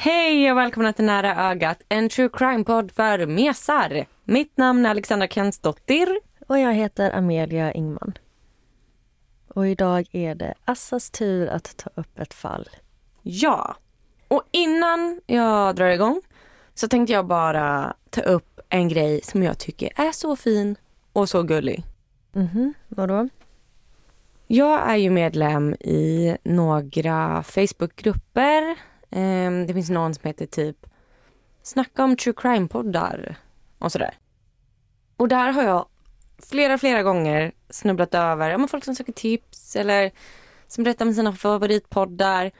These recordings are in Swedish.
Hej och välkomna till Nära ögat, en true crime-podd för mesar. Mitt namn är Alexandra Kensdottir. Och jag heter Amelia Ingman. Och idag är det Assas tur att ta upp ett fall. Ja, och innan jag drar igång så tänkte jag bara ta upp en grej som jag tycker är så fin och så gullig. Mhm, vadå? Jag är ju medlem i några Facebookgrupper. Ehm, Det finns någon som heter typ Snacka om true crime-poddar och sådär. Och där har jag flera, flera gånger snubblat över ja, men folk som söker tips eller som berättar om sina favoritpoddar.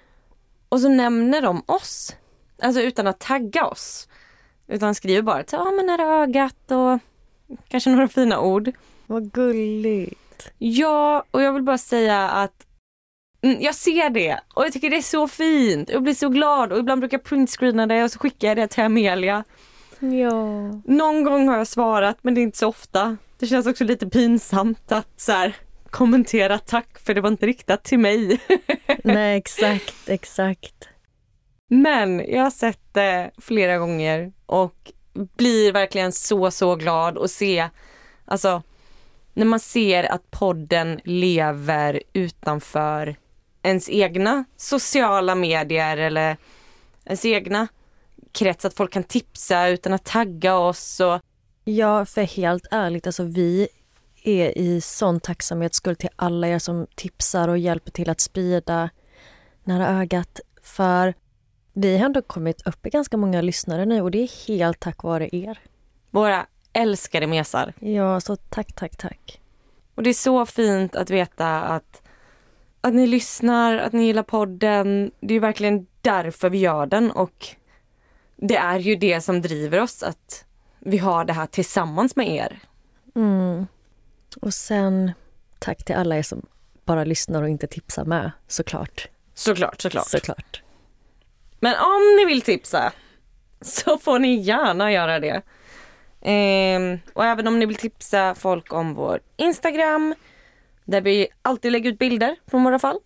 Och så nämner de oss. Alltså utan att tagga oss. Utan skriver bara att men nära ögat och kanske några fina ord. Vad gulligt. Ja, och jag vill bara säga att mm, jag ser det och jag tycker det är så fint. Jag blir så glad och ibland brukar jag printscreena det och så skickar jag det till Amelia. Ja. Någon gång har jag svarat men det är inte så ofta. Det känns också lite pinsamt att så här, kommentera tack för det var inte riktat till mig. Nej, exakt, exakt. Men jag har sett det flera gånger och blir verkligen så, så glad att se, alltså när man ser att podden lever utanför ens egna sociala medier eller ens egna krets, att folk kan tipsa utan att tagga oss och Ja, för helt ärligt, alltså vi är i sån tacksamhetsskuld till alla er som tipsar och hjälper till att sprida Nära ögat. För vi har ändå kommit upp i ganska många lyssnare nu och det är helt tack vare er. våra älskade mesar. Ja, så tack, tack, tack. Och det är så fint att veta att, att ni lyssnar, att ni gillar podden. Det är verkligen därför vi gör den och det är ju det som driver oss att vi har det här tillsammans med er. Mm. Och sen tack till alla er som bara lyssnar och inte tipsar med, såklart. Såklart, såklart. Såklart. Men om ni vill tipsa så får ni gärna göra det. Ehm, och även om ni vill tipsa folk om vår Instagram där vi alltid lägger ut bilder från våra fall.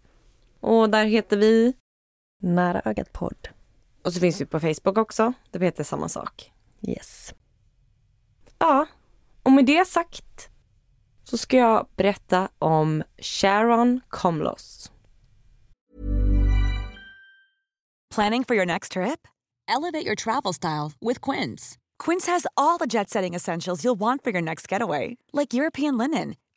Och där heter vi, Nära ögat podd. och så finns vi på Facebook också, där vi heter samma sak. Yes. Ja, och med det sagt så ska jag berätta om Sharon Komlos. Planning for your next trip? Elevate your travel style with Quince. Quince has all the jet setting essentials you'll want for your next getaway, like European linen,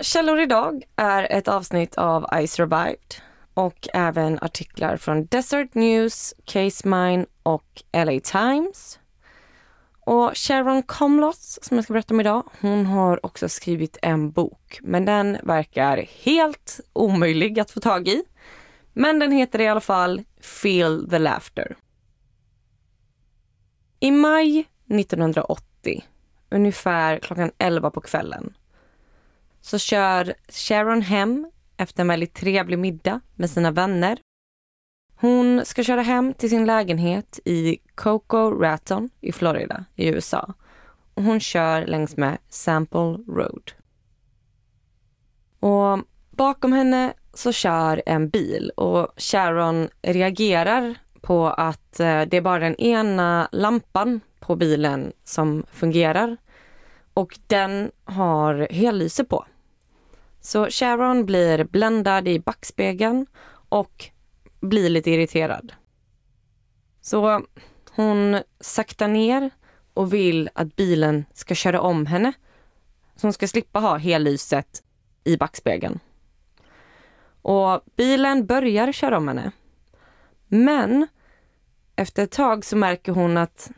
Källor idag är ett avsnitt av I survived och även artiklar från Desert News, Case Mine och LA Times. Och Sharon Komlos, som jag ska berätta om idag, hon har också skrivit en bok. Men den verkar helt omöjlig att få tag i. Men den heter i alla fall Feel the Laughter. I maj 1980, ungefär klockan 11 på kvällen, så kör Sharon hem efter en väldigt trevlig middag med sina vänner. Hon ska köra hem till sin lägenhet i Coco Raton i Florida i USA. Och hon kör längs med Sample Road. Och bakom henne så kör en bil och Sharon reagerar på att eh, det är bara den ena lampan på bilen som fungerar och den har hellyse på. Så Sharon blir bländad i backspegeln och blir lite irriterad. Så hon saktar ner och vill att bilen ska köra om henne. Så hon ska slippa ha hellyset i backspegeln. Och bilen börjar köra om henne. Men efter ett tag så märker hon att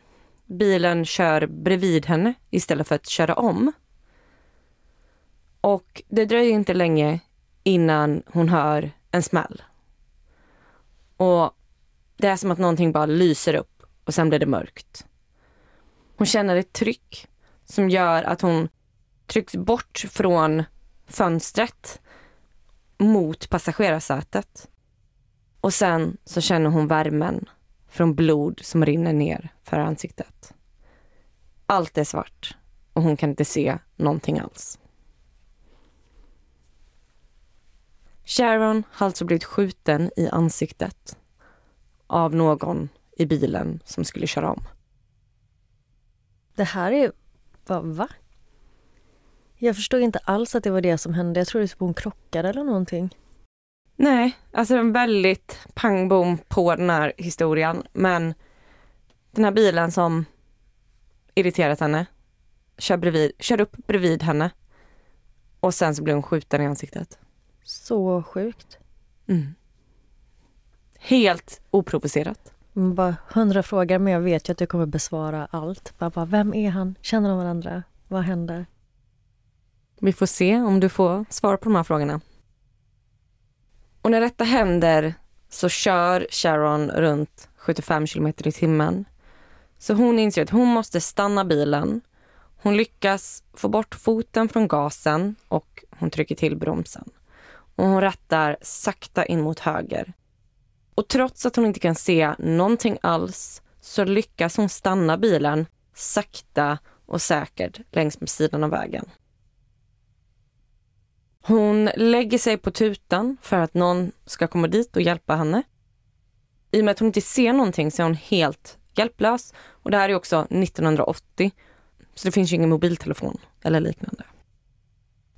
bilen kör bredvid henne istället för att köra om. Och det dröjer inte länge innan hon hör en smäll. Och det är som att någonting bara lyser upp och sen blir det mörkt. Hon känner ett tryck som gör att hon trycks bort från fönstret mot passagerarsätet. Och sen så känner hon värmen från blod som rinner ner för ansiktet. Allt är svart och hon kan inte se någonting alls. Sharon har alltså blivit skjuten i ansiktet av någon i bilen som skulle köra om. Det här är... Vad, va? Jag förstod inte alls att det var det som hände. Jag trodde typ hon krockade eller någonting. Nej, alltså en väldigt pang bom på den här historien. Men den här bilen som irriterat henne kör, bredvid, kör upp bredvid henne och sen så blir hon skjuten i ansiktet. Så sjukt. Mm. Helt oprovocerat. Man bara hundra frågor men jag vet ju att du kommer besvara allt. Bara, bara, vem är han? Känner de varandra? Vad händer? Vi får se om du får svar på de här frågorna. Och när detta händer så kör Sharon runt 75 kilometer i timmen. Så hon inser att hon måste stanna bilen. Hon lyckas få bort foten från gasen och hon trycker till bromsen. Och hon rattar sakta in mot höger. Och trots att hon inte kan se någonting alls så lyckas hon stanna bilen sakta och säkert längs med sidan av vägen. Hon lägger sig på tutan för att någon ska komma dit och hjälpa henne. I och med att hon inte ser någonting så är hon helt hjälplös. Och det här är också 1980, så det finns ju ingen mobiltelefon eller liknande.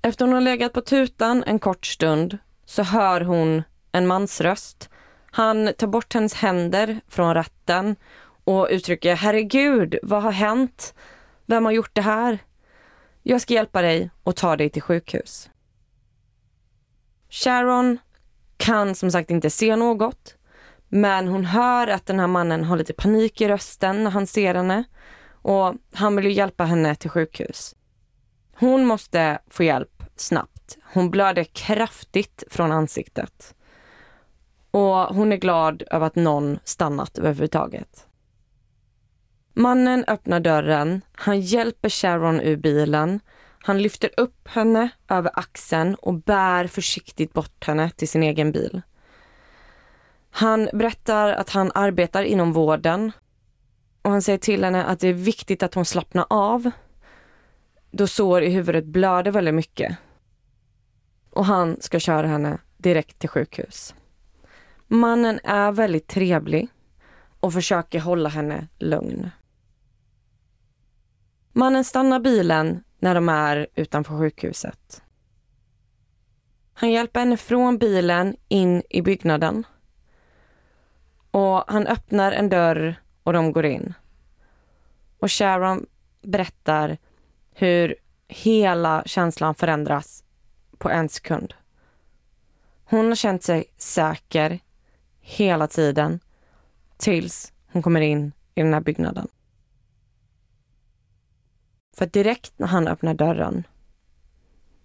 Efter hon har legat på tutan en kort stund så hör hon en mans röst. Han tar bort hennes händer från ratten och uttrycker herregud, vad har hänt? Vem har gjort det här? Jag ska hjälpa dig och ta dig till sjukhus. Sharon kan som sagt inte se något. Men hon hör att den här mannen har lite panik i rösten när han ser henne. Och han vill ju hjälpa henne till sjukhus. Hon måste få hjälp snabbt. Hon blöder kraftigt från ansiktet. Och hon är glad över att någon stannat överhuvudtaget. Mannen öppnar dörren, han hjälper Sharon ur bilen han lyfter upp henne över axeln och bär försiktigt bort henne till sin egen bil. Han berättar att han arbetar inom vården och han säger till henne att det är viktigt att hon slappnar av då sår i huvudet blöder väldigt mycket. Och han ska köra henne direkt till sjukhus. Mannen är väldigt trevlig och försöker hålla henne lugn. Mannen stannar bilen när de är utanför sjukhuset. Han hjälper henne från bilen in i byggnaden. Och han öppnar en dörr och de går in. Och Sharon berättar hur hela känslan förändras på en sekund. Hon har känt sig säker hela tiden tills hon kommer in i den här byggnaden. För direkt när han öppnar dörren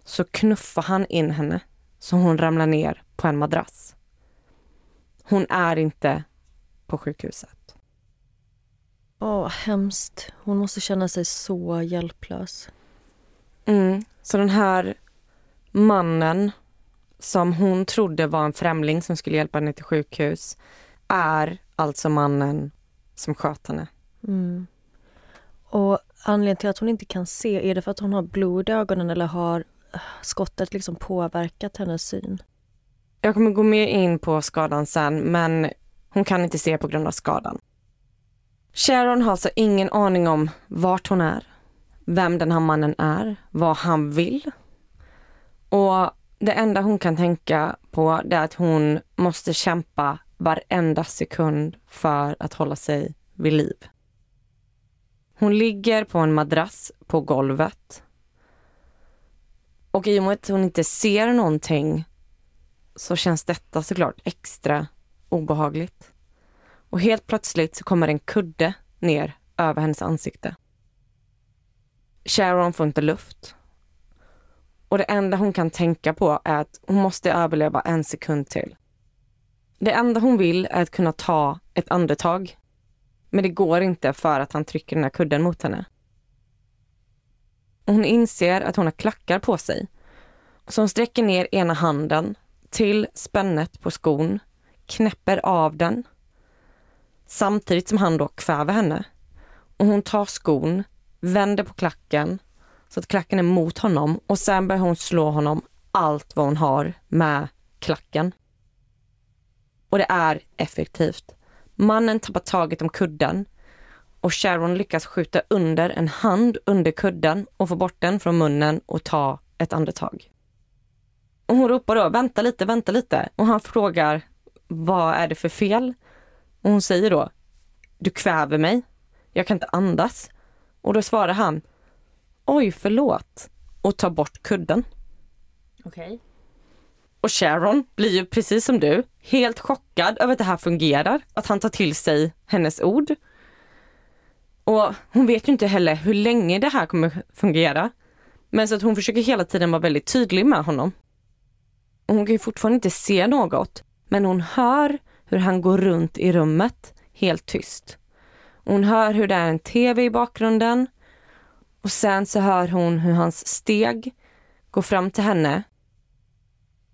så knuffar han in henne så hon ramlar ner på en madrass. Hon är inte på sjukhuset. Åh, hemskt. Hon måste känna sig så hjälplös. Mm. Så den här mannen som hon trodde var en främling som skulle hjälpa henne till sjukhus är alltså mannen som sköt henne. Mm. Och anledningen till att hon inte kan se, är det för att hon har blod i ögonen eller har äh, skottet liksom påverkat hennes syn? Jag kommer gå mer in på skadan sen, men hon kan inte se på grund av skadan. Sharon har alltså ingen aning om vart hon är, vem den här mannen är, vad han vill. Och det enda hon kan tänka på det är att hon måste kämpa varenda sekund för att hålla sig vid liv. Hon ligger på en madrass på golvet. Och i och med att hon inte ser någonting så känns detta såklart extra obehagligt. Och helt plötsligt så kommer en kudde ner över hennes ansikte. Sharon får inte luft. Och det enda hon kan tänka på är att hon måste överleva en sekund till. Det enda hon vill är att kunna ta ett andetag. Men det går inte för att han trycker den här kudden mot henne. Och hon inser att hon har klackar på sig. Så hon sträcker ner ena handen till spännet på skon, knäpper av den samtidigt som han då kväver henne. Och hon tar skon, vänder på klacken så att klacken är mot honom och sen börjar hon slå honom allt vad hon har med klacken. Och det är effektivt. Mannen tappar taget om kudden och Sharon lyckas skjuta under en hand under kudden och få bort den från munnen och ta ett andetag. Och hon ropar då, vänta lite, vänta lite. Och han frågar, vad är det för fel? Och hon säger då, du kväver mig. Jag kan inte andas. Och då svarar han, oj förlåt. Och tar bort kudden. Okej. Okay. Och Sharon blir ju precis som du helt chockad över att det här fungerar. Att han tar till sig hennes ord. Och hon vet ju inte heller hur länge det här kommer fungera. Men så att hon försöker hela tiden vara väldigt tydlig med honom. Och hon kan ju fortfarande inte se något. Men hon hör hur han går runt i rummet helt tyst. Hon hör hur det är en tv i bakgrunden. Och sen så hör hon hur hans steg går fram till henne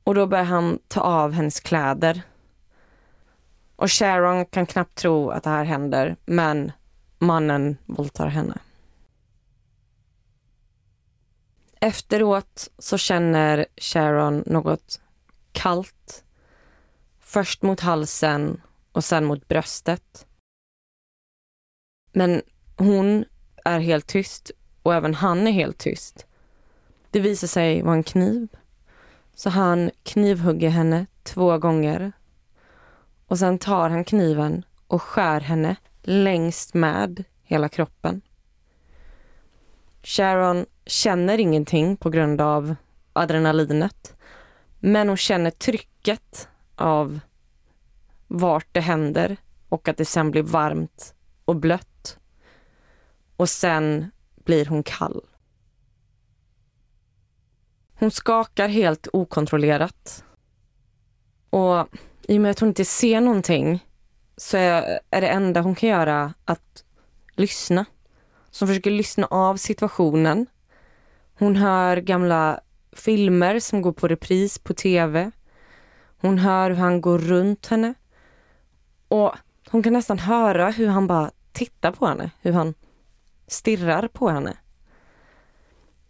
och då börjar han ta av hennes kläder. Och Sharon kan knappt tro att det här händer, men mannen våldtar henne. Efteråt så känner Sharon något kallt. Först mot halsen och sen mot bröstet. Men hon är helt tyst och även han är helt tyst. Det visar sig vara en kniv. Så han knivhugger henne två gånger. Och sen tar han kniven och skär henne längst med hela kroppen. Sharon känner ingenting på grund av adrenalinet. Men hon känner trycket av vart det händer och att det sen blir varmt och blött. Och sen blir hon kall. Hon skakar helt okontrollerat. Och i och med att hon inte ser någonting så är, det enda hon kan göra att lyssna. Så hon försöker lyssna av situationen. Hon hör gamla filmer som går på repris på tv. Hon hör hur han går runt henne. Och hon kan nästan höra hur han bara tittar på henne, hur han stirrar på henne.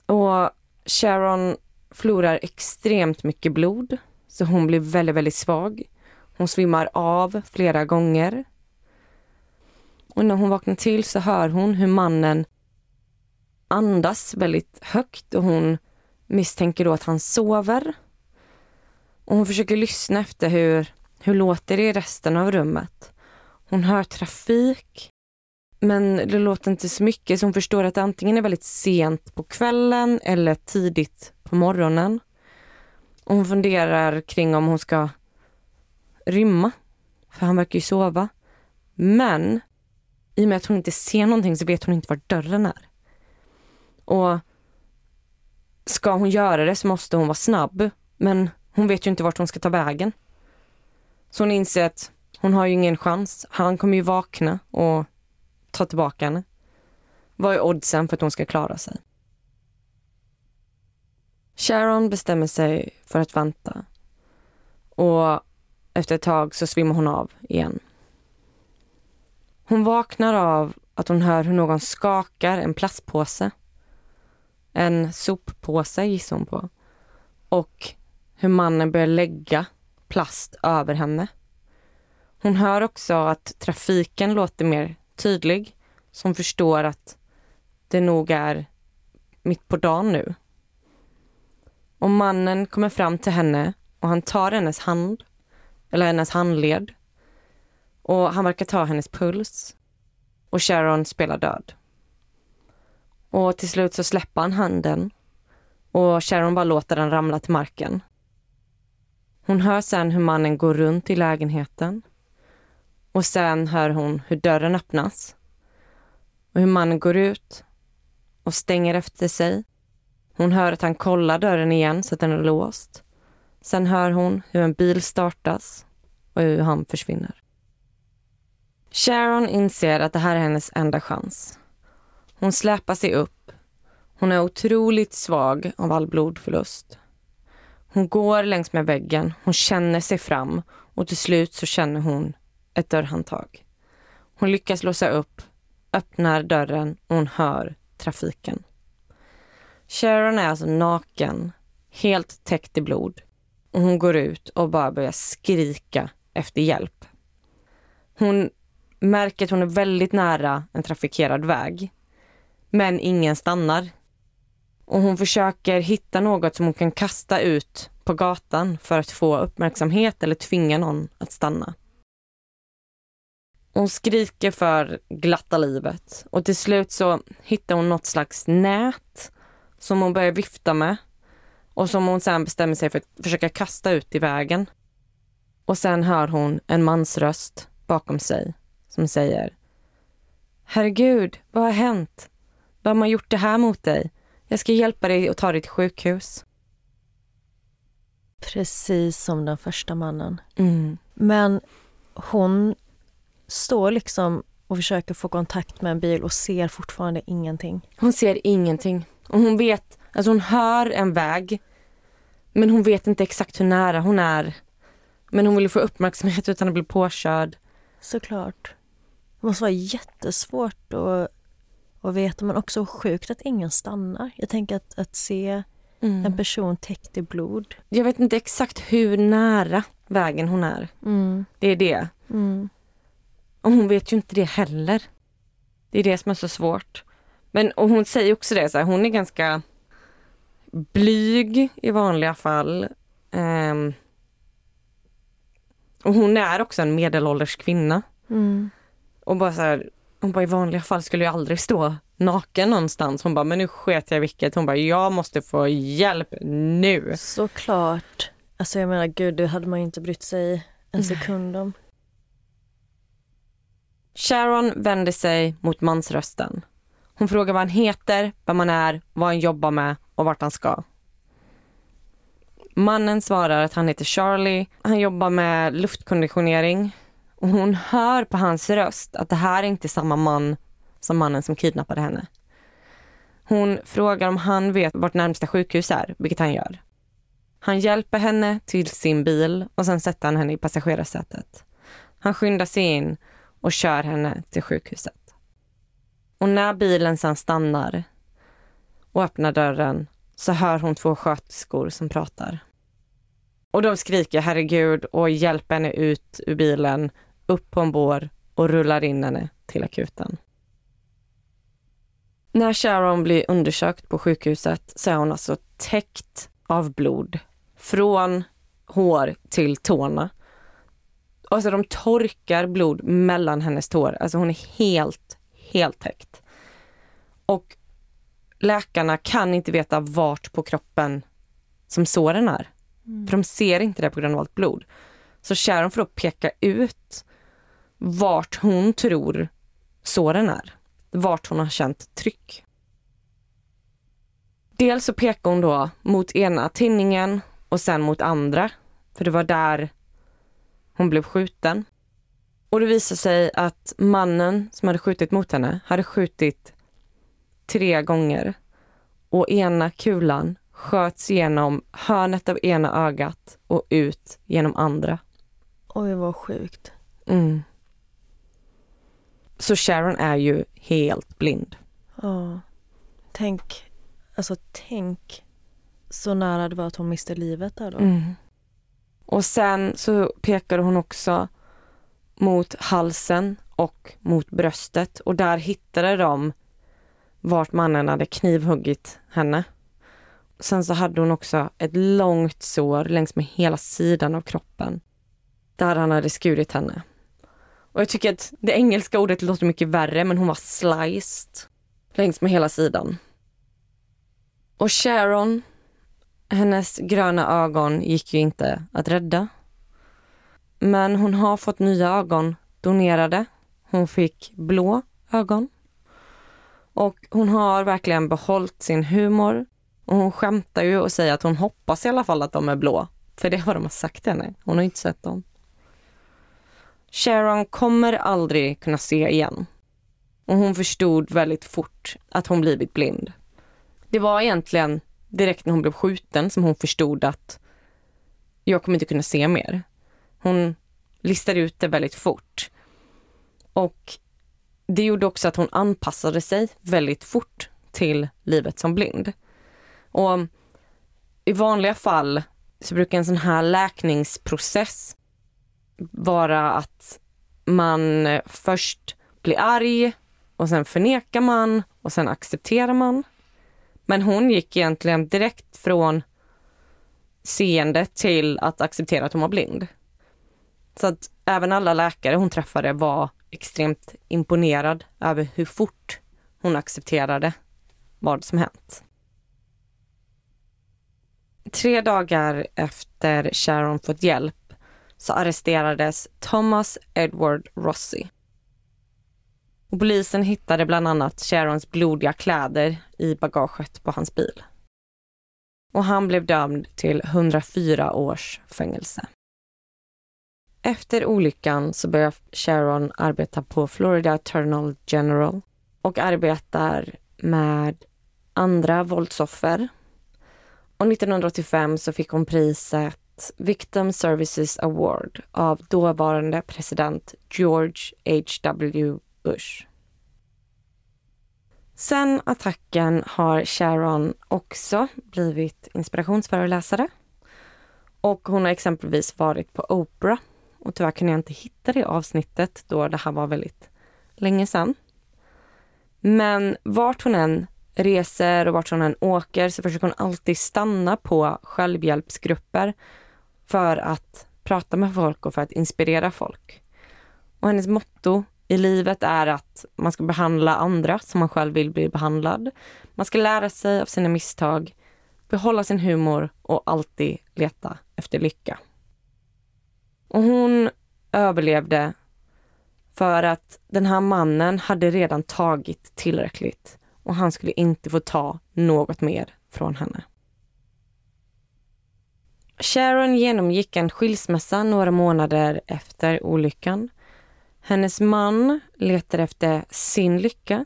Och Sharon förlorar extremt mycket blod, så hon blir väldigt, väldigt svag. Hon svimmar av flera gånger. Och när hon vaknar till så hör hon hur mannen andas väldigt högt och hon misstänker då att han sover. Och hon försöker lyssna efter hur, hur låter det i resten av rummet. Hon hör trafik, men det låter inte så mycket så hon förstår att det antingen är väldigt sent på kvällen eller tidigt på morgonen. Och hon funderar kring om hon ska rymma, för han verkar ju sova. Men i och med att hon inte ser någonting så vet hon inte var dörren är. Och ska hon göra det så måste hon vara snabb, men hon vet ju inte vart hon ska ta vägen. Så hon inser att hon har ju ingen chans. Han kommer ju vakna och ta tillbaka henne? Vad är oddsen för att hon ska klara sig? Sharon bestämmer sig för att vänta och efter ett tag så svimmar hon av igen. Hon vaknar av att hon hör hur någon skakar en plastpåse. En soppåse gissar hon på. Och hur mannen börjar lägga plast över henne. Hon hör också att trafiken låter mer tydlig. som förstår att det nog är mitt på dagen nu. Och mannen kommer fram till henne och han tar hennes hand, eller hennes handled. Och han verkar ta hennes puls. Och Sharon spelar död. Och till slut så släpper han handen och Sharon bara låter den ramla till marken. Hon hör sen hur mannen går runt i lägenheten. Och sen hör hon hur dörren öppnas. Och hur mannen går ut och stänger efter sig. Hon hör att han kollar dörren igen så att den är låst. Sen hör hon hur en bil startas och hur han försvinner. Sharon inser att det här är hennes enda chans. Hon släpar sig upp. Hon är otroligt svag av all blodförlust. Hon går längs med väggen, hon känner sig fram och till slut så känner hon ett dörrhandtag. Hon lyckas låsa upp, öppnar dörren och hon hör trafiken. Sharon är alltså naken, helt täckt i blod. Och hon går ut och bara börjar skrika efter hjälp. Hon märker att hon är väldigt nära en trafikerad väg. Men ingen stannar. Och hon försöker hitta något som hon kan kasta ut på gatan för att få uppmärksamhet eller tvinga någon att stanna. Hon skriker för glatta livet och till slut så hittar hon något slags nät som hon börjar vifta med och som hon sen bestämmer sig för att försöka kasta ut i vägen. Och sen hör hon en mansröst bakom sig som säger Herregud, vad har hänt? Vem har gjort det här mot dig? Jag ska hjälpa dig att ta dig till sjukhus. Precis som den första mannen. Mm. Men hon står liksom och försöker få kontakt med en bil och ser fortfarande ingenting. Hon ser ingenting. Och hon vet, alltså hon hör en väg. Men hon vet inte exakt hur nära hon är. Men hon vill få uppmärksamhet utan att bli påkörd. Såklart. Det måste vara jättesvårt att, att veta men också sjukt att ingen stannar. Jag tänker att, att se Mm. en person täckt i blod. Jag vet inte exakt hur nära vägen hon är. Mm. Det är det. Mm. Och hon vet ju inte det heller. Det är det som är så svårt. Men och hon säger också det, så här, hon är ganska blyg i vanliga fall. Ehm, och hon är också en medelålders kvinna. Mm. Och bara så här, hon bara i vanliga fall skulle jag aldrig stå naken någonstans. Hon bara, men nu sket jag vilket. Hon bara, jag måste få hjälp nu. Såklart. Alltså jag menar gud, det hade man ju inte brytt sig en sekund om. Sharon vänder sig mot mansrösten. Hon frågar vad han heter, vem han är, vad han jobbar med och vart han ska. Mannen svarar att han heter Charlie. Han jobbar med luftkonditionering. Och hon hör på hans röst att det här är inte samma man som mannen som kidnappade henne. Hon frågar om han vet vart närmsta sjukhus är, vilket han gör. Han hjälper henne till sin bil och sen sätter han henne i passagerarsätet. Han skyndar sig in och kör henne till sjukhuset. Och när bilen sen stannar och öppnar dörren så hör hon två sköterskor som pratar. Och de skriker herregud och hjälper henne ut ur bilen, upp på en bår och rullar in henne till akuten. När Sharon blir undersökt på sjukhuset så är hon alltså täckt av blod från hår till tårna. Alltså de torkar blod mellan hennes tår. Alltså hon är helt, helt täckt. Och läkarna kan inte veta vart på kroppen som såren är. För de ser inte det på grund av allt blod. Så Sharon får då peka ut vart hon tror såren är. Vart hon har känt tryck. Dels så pekar hon då mot ena tinningen och sen mot andra. För det var där hon blev skjuten. Och det visade sig att mannen som hade skjutit mot henne hade skjutit tre gånger. Och ena kulan sköts genom hörnet av ena ögat och ut genom andra. Oj, vad sjukt. Mm. Så Sharon är ju helt blind. Ja. Tänk, alltså tänk så nära det var att hon miste livet där då. Mm. Och sen så pekade hon också mot halsen och mot bröstet och där hittade de vart mannen hade knivhuggit henne. Sen så hade hon också ett långt sår längs med hela sidan av kroppen där han hade skurit henne. Och jag tycker att det engelska ordet låter mycket värre men hon var sliced längs med hela sidan. Och Sharon, hennes gröna ögon gick ju inte att rädda. Men hon har fått nya ögon donerade. Hon fick blå ögon. Och hon har verkligen behållit sin humor. Och hon skämtar ju och säger att hon hoppas i alla fall att de är blå. För det har de sagt till henne. Hon har inte sett dem. Sharon kommer aldrig kunna se igen. Och hon förstod väldigt fort att hon blivit blind. Det var egentligen direkt när hon blev skjuten som hon förstod att jag kommer inte kunna se mer. Hon listade ut det väldigt fort. Och det gjorde också att hon anpassade sig väldigt fort till livet som blind. Och i vanliga fall så brukar en sån här läkningsprocess vara att man först blir arg och sen förnekar man och sen accepterar man. Men hon gick egentligen direkt från seende till att acceptera att hon var blind. Så att även alla läkare hon träffade var extremt imponerad över hur fort hon accepterade vad som hänt. Tre dagar efter Sharon fått hjälp så arresterades Thomas Edward Rossi. Polisen hittade bland annat Sharons blodiga kläder i bagaget på hans bil. Och han blev dömd till 104 års fängelse. Efter olyckan så började Sharon arbeta på Florida Eternal General och arbetar med andra våldsoffer. Och 1985 så fick hon priset Victim Services Award av dåvarande president George H.W. Bush. Sen attacken har Sharon också blivit inspirationsföreläsare. Och hon har exempelvis varit på Oprah och tyvärr kunde jag inte hitta det avsnittet då det här var väldigt länge sedan. Men vart hon än reser och vart hon än åker så försöker hon alltid stanna på självhjälpsgrupper för att prata med folk och för att inspirera folk. Och hennes motto i livet är att man ska behandla andra som man själv vill bli behandlad. Man ska lära sig av sina misstag, behålla sin humor och alltid leta efter lycka. Och hon överlevde för att den här mannen hade redan tagit tillräckligt och han skulle inte få ta något mer från henne. Sharon genomgick en skilsmässa några månader efter olyckan. Hennes man letar efter sin lycka.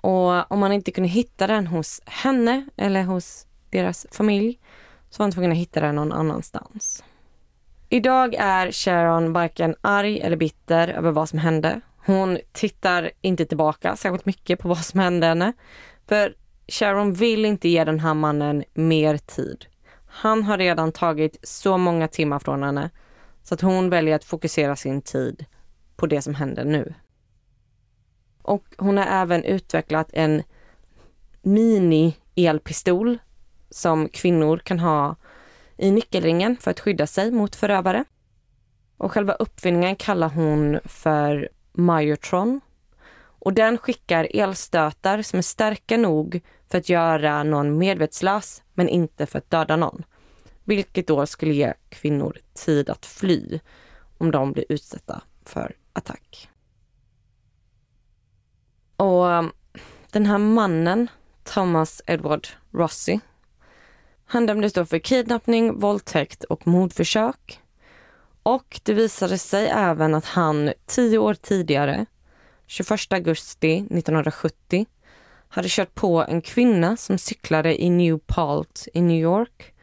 Och om man inte kunde hitta den hos henne eller hos deras familj så var han tvungen att hitta den någon annanstans. Idag är Sharon varken arg eller bitter över vad som hände. Hon tittar inte tillbaka särskilt mycket på vad som hände henne. För Sharon vill inte ge den här mannen mer tid. Han har redan tagit så många timmar från henne så att hon väljer att fokusera sin tid på det som händer nu. Och hon har även utvecklat en mini-elpistol som kvinnor kan ha i nyckelringen för att skydda sig mot förövare. Och själva uppfinningen kallar hon för Myotron. Och den skickar elstötar som är starka nog för att göra någon medvetslös men inte för att döda någon. Vilket då skulle ge kvinnor tid att fly om de blir utsatta för attack. Och um, den här mannen, Thomas Edward Rossi, han dömdes då för kidnappning, våldtäkt och mordförsök. Och det visade sig även att han tio år tidigare, 21 augusti 1970, hade kört på en kvinna som cyklade i New Palt i New York.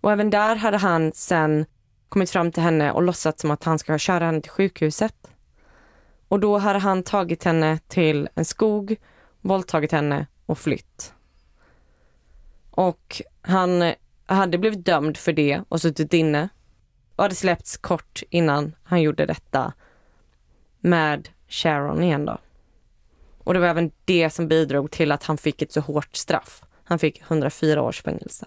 Och även där hade han sen kommit fram till henne och låtsats som att han ska köra henne till sjukhuset. Och då hade han tagit henne till en skog, våldtagit henne och flytt. Och han hade blivit dömd för det och suttit inne och hade släppts kort innan han gjorde detta med Sharon igen då. Och det var även det som bidrog till att han fick ett så hårt straff. Han fick 104 års fängelse.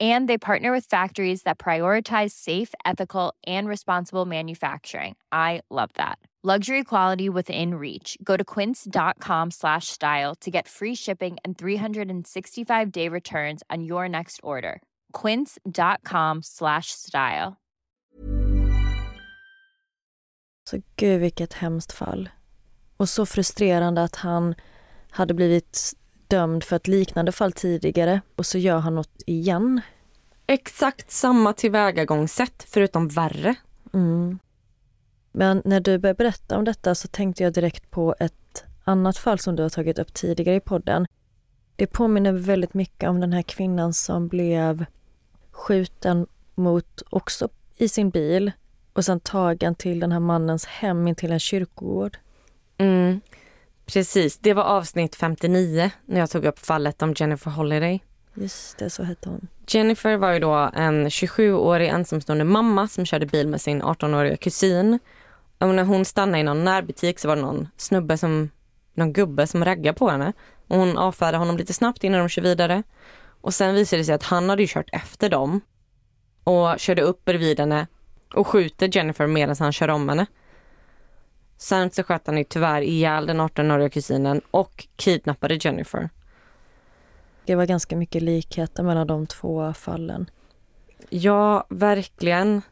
And they partner with factories that prioritize safe, ethical, and responsible manufacturing. I love that. Luxury quality within reach. Go to quince.com slash style to get free shipping and 365 day returns on your next order. Quince.com slash style. Så gud vilket hemskt fall. Och så frustrerande att han hade blivit dömd för ett liknande fall tidigare och så gör han något igen. Exakt samma tillvägagångssätt förutom värre. Mm. Men när du började berätta om detta så tänkte jag direkt på ett annat fall som du har tagit upp tidigare i podden. Det påminner väldigt mycket om den här kvinnan som blev skjuten mot, också i sin bil och sen tagen till den här mannens hem in till en kyrkogård. Mm. Precis, det var avsnitt 59 när jag tog upp fallet om Jennifer Holiday. Just det, så hette hon. Jennifer var ju då en 27-årig ensamstående mamma som körde bil med sin 18-åriga kusin. Och när hon stannade i någon närbutik så var det någon snubbe som, någon gubbe som raggade på henne. Och hon avfärdade honom lite snabbt innan de kör vidare. Och sen visade det sig att han hade kört efter dem och körde upp bredvid henne och skjuter Jennifer medan han kör om henne. Sen så sköt han ju tyvärr ihjäl den 18-åriga kusinen och kidnappade Jennifer. Det var ganska mycket likheter mellan de två fallen. Ja, verkligen.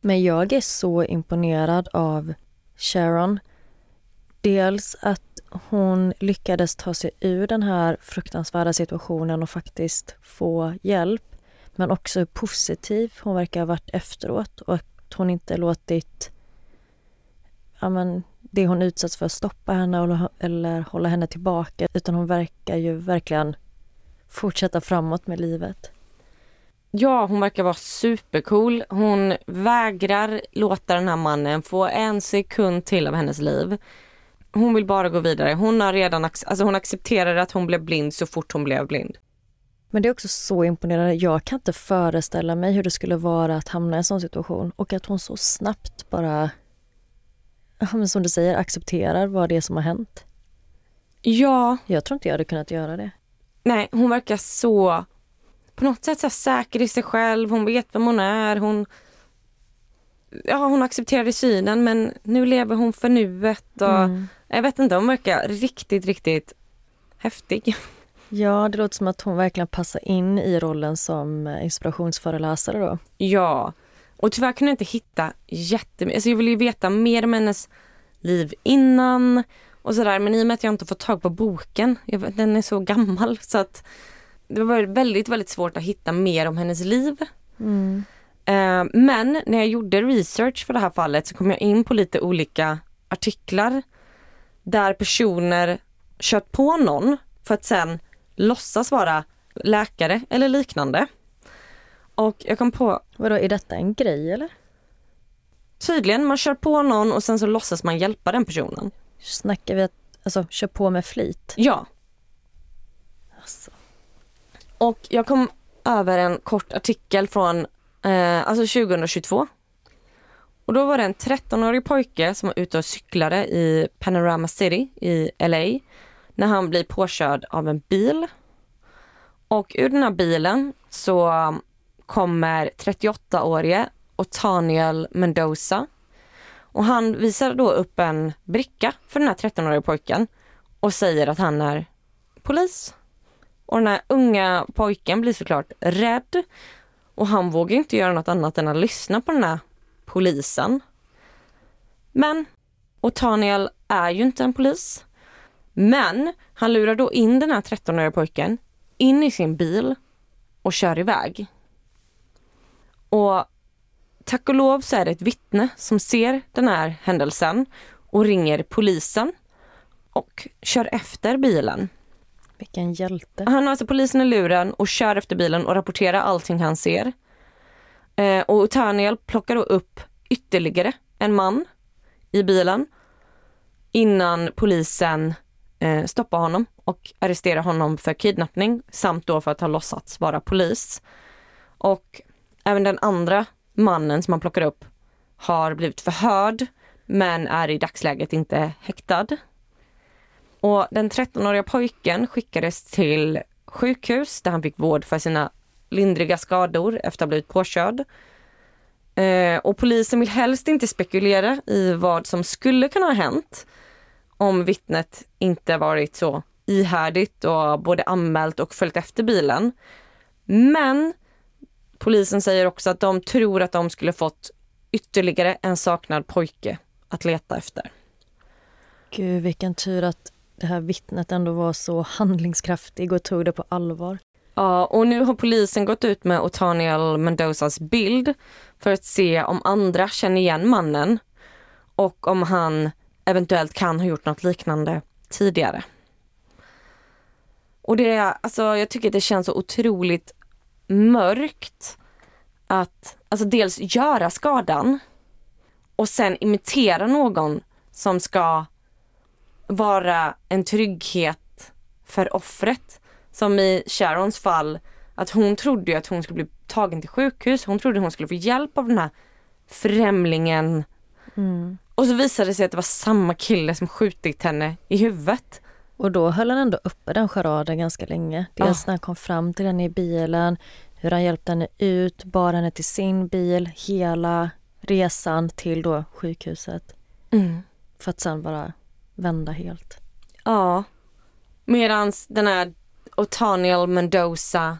Men jag är så imponerad av Sharon. Dels att hon lyckades ta sig ur den här fruktansvärda situationen och faktiskt få hjälp. Men också hur positiv hon verkar ha varit efteråt och att hon inte låtit ja, men, det hon utsatts för stoppa henne eller hålla henne tillbaka. Utan hon verkar ju verkligen fortsätta framåt med livet. Ja, hon verkar vara supercool. Hon vägrar låta den här mannen få en sekund till av hennes liv. Hon vill bara gå vidare. Hon har redan alltså hon accepterade att hon blev blind så fort hon blev blind. Men det är också så imponerande. Jag kan inte föreställa mig hur det skulle vara att hamna i en sån situation och att hon så snabbt bara, som du säger, accepterar vad det är som har hänt. Ja. Jag tror inte jag hade kunnat göra det. Nej, hon verkar så på något sätt så säker i sig själv. Hon vet vem hon är. Hon, ja, hon accepterade synen men nu lever hon för nuet. Och, mm. Jag vet inte, hon verkar riktigt, riktigt häftig. Ja, det låter som att hon verkligen passar in i rollen som inspirationsföreläsare då. Ja, och tyvärr kunde jag inte hitta jättemycket. Alltså jag vill ju veta mer om hennes liv innan och sådär. Men i och med att jag inte fått tag på boken, jag, den är så gammal så att det var väldigt, väldigt svårt att hitta mer om hennes liv. Mm. Eh, men när jag gjorde research för det här fallet så kom jag in på lite olika artiklar där personer kört på någon för att sen låtsas vara läkare eller liknande. Och jag kom på... Vadå, är detta en grej eller? Tydligen, man kör på någon och sen så låtsas man hjälpa den personen. Snackar vi att, alltså kör på med flit? Ja. Alltså. Och jag kom över en kort artikel från eh, alltså 2022. Och då var det en 13-årig pojke som var ute och cyklade i Panorama City i LA när han blir påkörd av en bil. Och ur den här bilen så kommer 38-årige Otaniel Mendoza. Och han visar då upp en bricka för den här 13-åriga pojken och säger att han är polis. Och den här unga pojken blir såklart rädd och han vågar inte göra något annat än att lyssna på den här polisen. Men Otaniel är ju inte en polis. Men han lurar då in den här 13-åriga pojken in i sin bil och kör iväg. Och tack och lov så är det ett vittne som ser den här händelsen och ringer polisen och kör efter bilen. Vilken hjälte. Han har alltså polisen i luren och kör efter bilen och rapporterar allting han ser. Eh, och Otaniel plockar då upp ytterligare en man i bilen innan polisen eh, stoppar honom och arresterar honom för kidnappning samt då för att ha låtsats vara polis. Och även den andra mannen som han plockar upp har blivit förhörd men är i dagsläget inte häktad. Och den 13-åriga pojken skickades till sjukhus där han fick vård för sina lindriga skador efter att ha blivit påkörd. Eh, och polisen vill helst inte spekulera i vad som skulle kunna ha hänt om vittnet inte varit så ihärdigt och både anmält och följt efter bilen. Men polisen säger också att de tror att de skulle fått ytterligare en saknad pojke att leta efter. Gud, vilken tur att det här vittnet ändå var så handlingskraftig och tog det på allvar. Ja, och nu har polisen gått ut med Otaniel Mendozas bild för att se om andra känner igen mannen och om han eventuellt kan ha gjort något liknande tidigare. Och det, alltså jag tycker det känns så otroligt mörkt att alltså dels göra skadan och sen imitera någon som ska vara en trygghet för offret. Som i Sharons fall, att hon trodde att hon skulle bli tagen till sjukhus. Hon trodde hon skulle få hjälp av den här främlingen. Mm. Och så visade det sig att det var samma kille som skjutit henne i huvudet. Och då höll han ändå uppe den charaden ganska länge. Dels Ja. när han kom fram till henne i bilen, hur han hjälpte henne ut, bar henne till sin bil, hela resan till då sjukhuset. För att sen bara vända helt. Ja. Medans den här Otaniel Mendoza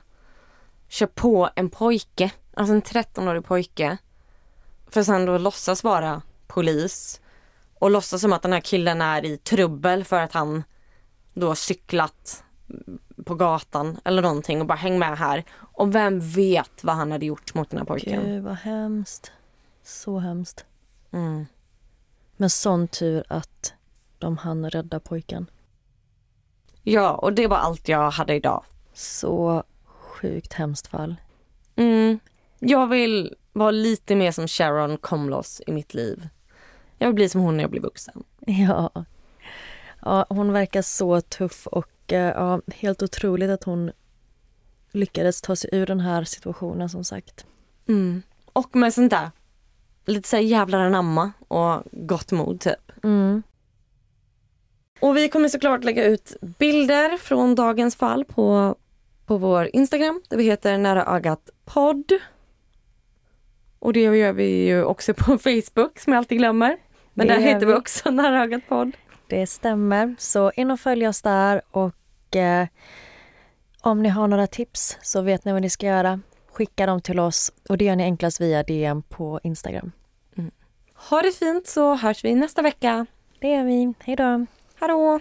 kör på en pojke, alltså en 13-årig pojke. För sen då låtsas vara polis. Och låtsas som att den här killen är i trubbel för att han då cyklat på gatan eller någonting och bara häng med här. Och vem vet vad han hade gjort mot den här pojken. Gud vad hemskt. Så hemskt. Mm. Men sån tur att de hann rädda pojken. Ja, och det var allt jag hade idag. Så sjukt hemskt fall. Mm. Jag vill vara lite mer som Sharon kom loss i mitt liv. Jag vill bli som hon när jag blir vuxen. Ja. Ja hon verkar så tuff och eh, ja, helt otroligt att hon lyckades ta sig ur den här situationen som sagt. Mm. Och med sånt där, lite såhär jävlar anamma och gott mod typ. Mm. Och vi kommer såklart lägga ut bilder från dagens fall på, på vår Instagram där vi heter Nära Ögat podd. Och det gör vi ju också på Facebook som jag alltid glömmer. Men Det där heter vi vi. också Nära Ögat podd. Det stämmer, så in och följ oss där och eh, om ni har några tips så vet ni vad ni ska göra. Skicka dem till oss och det gör ni enklast via DM på Instagram. Mm. Ha det fint så hörs vi nästa vecka. Det gör vi. Hej då. Hallå.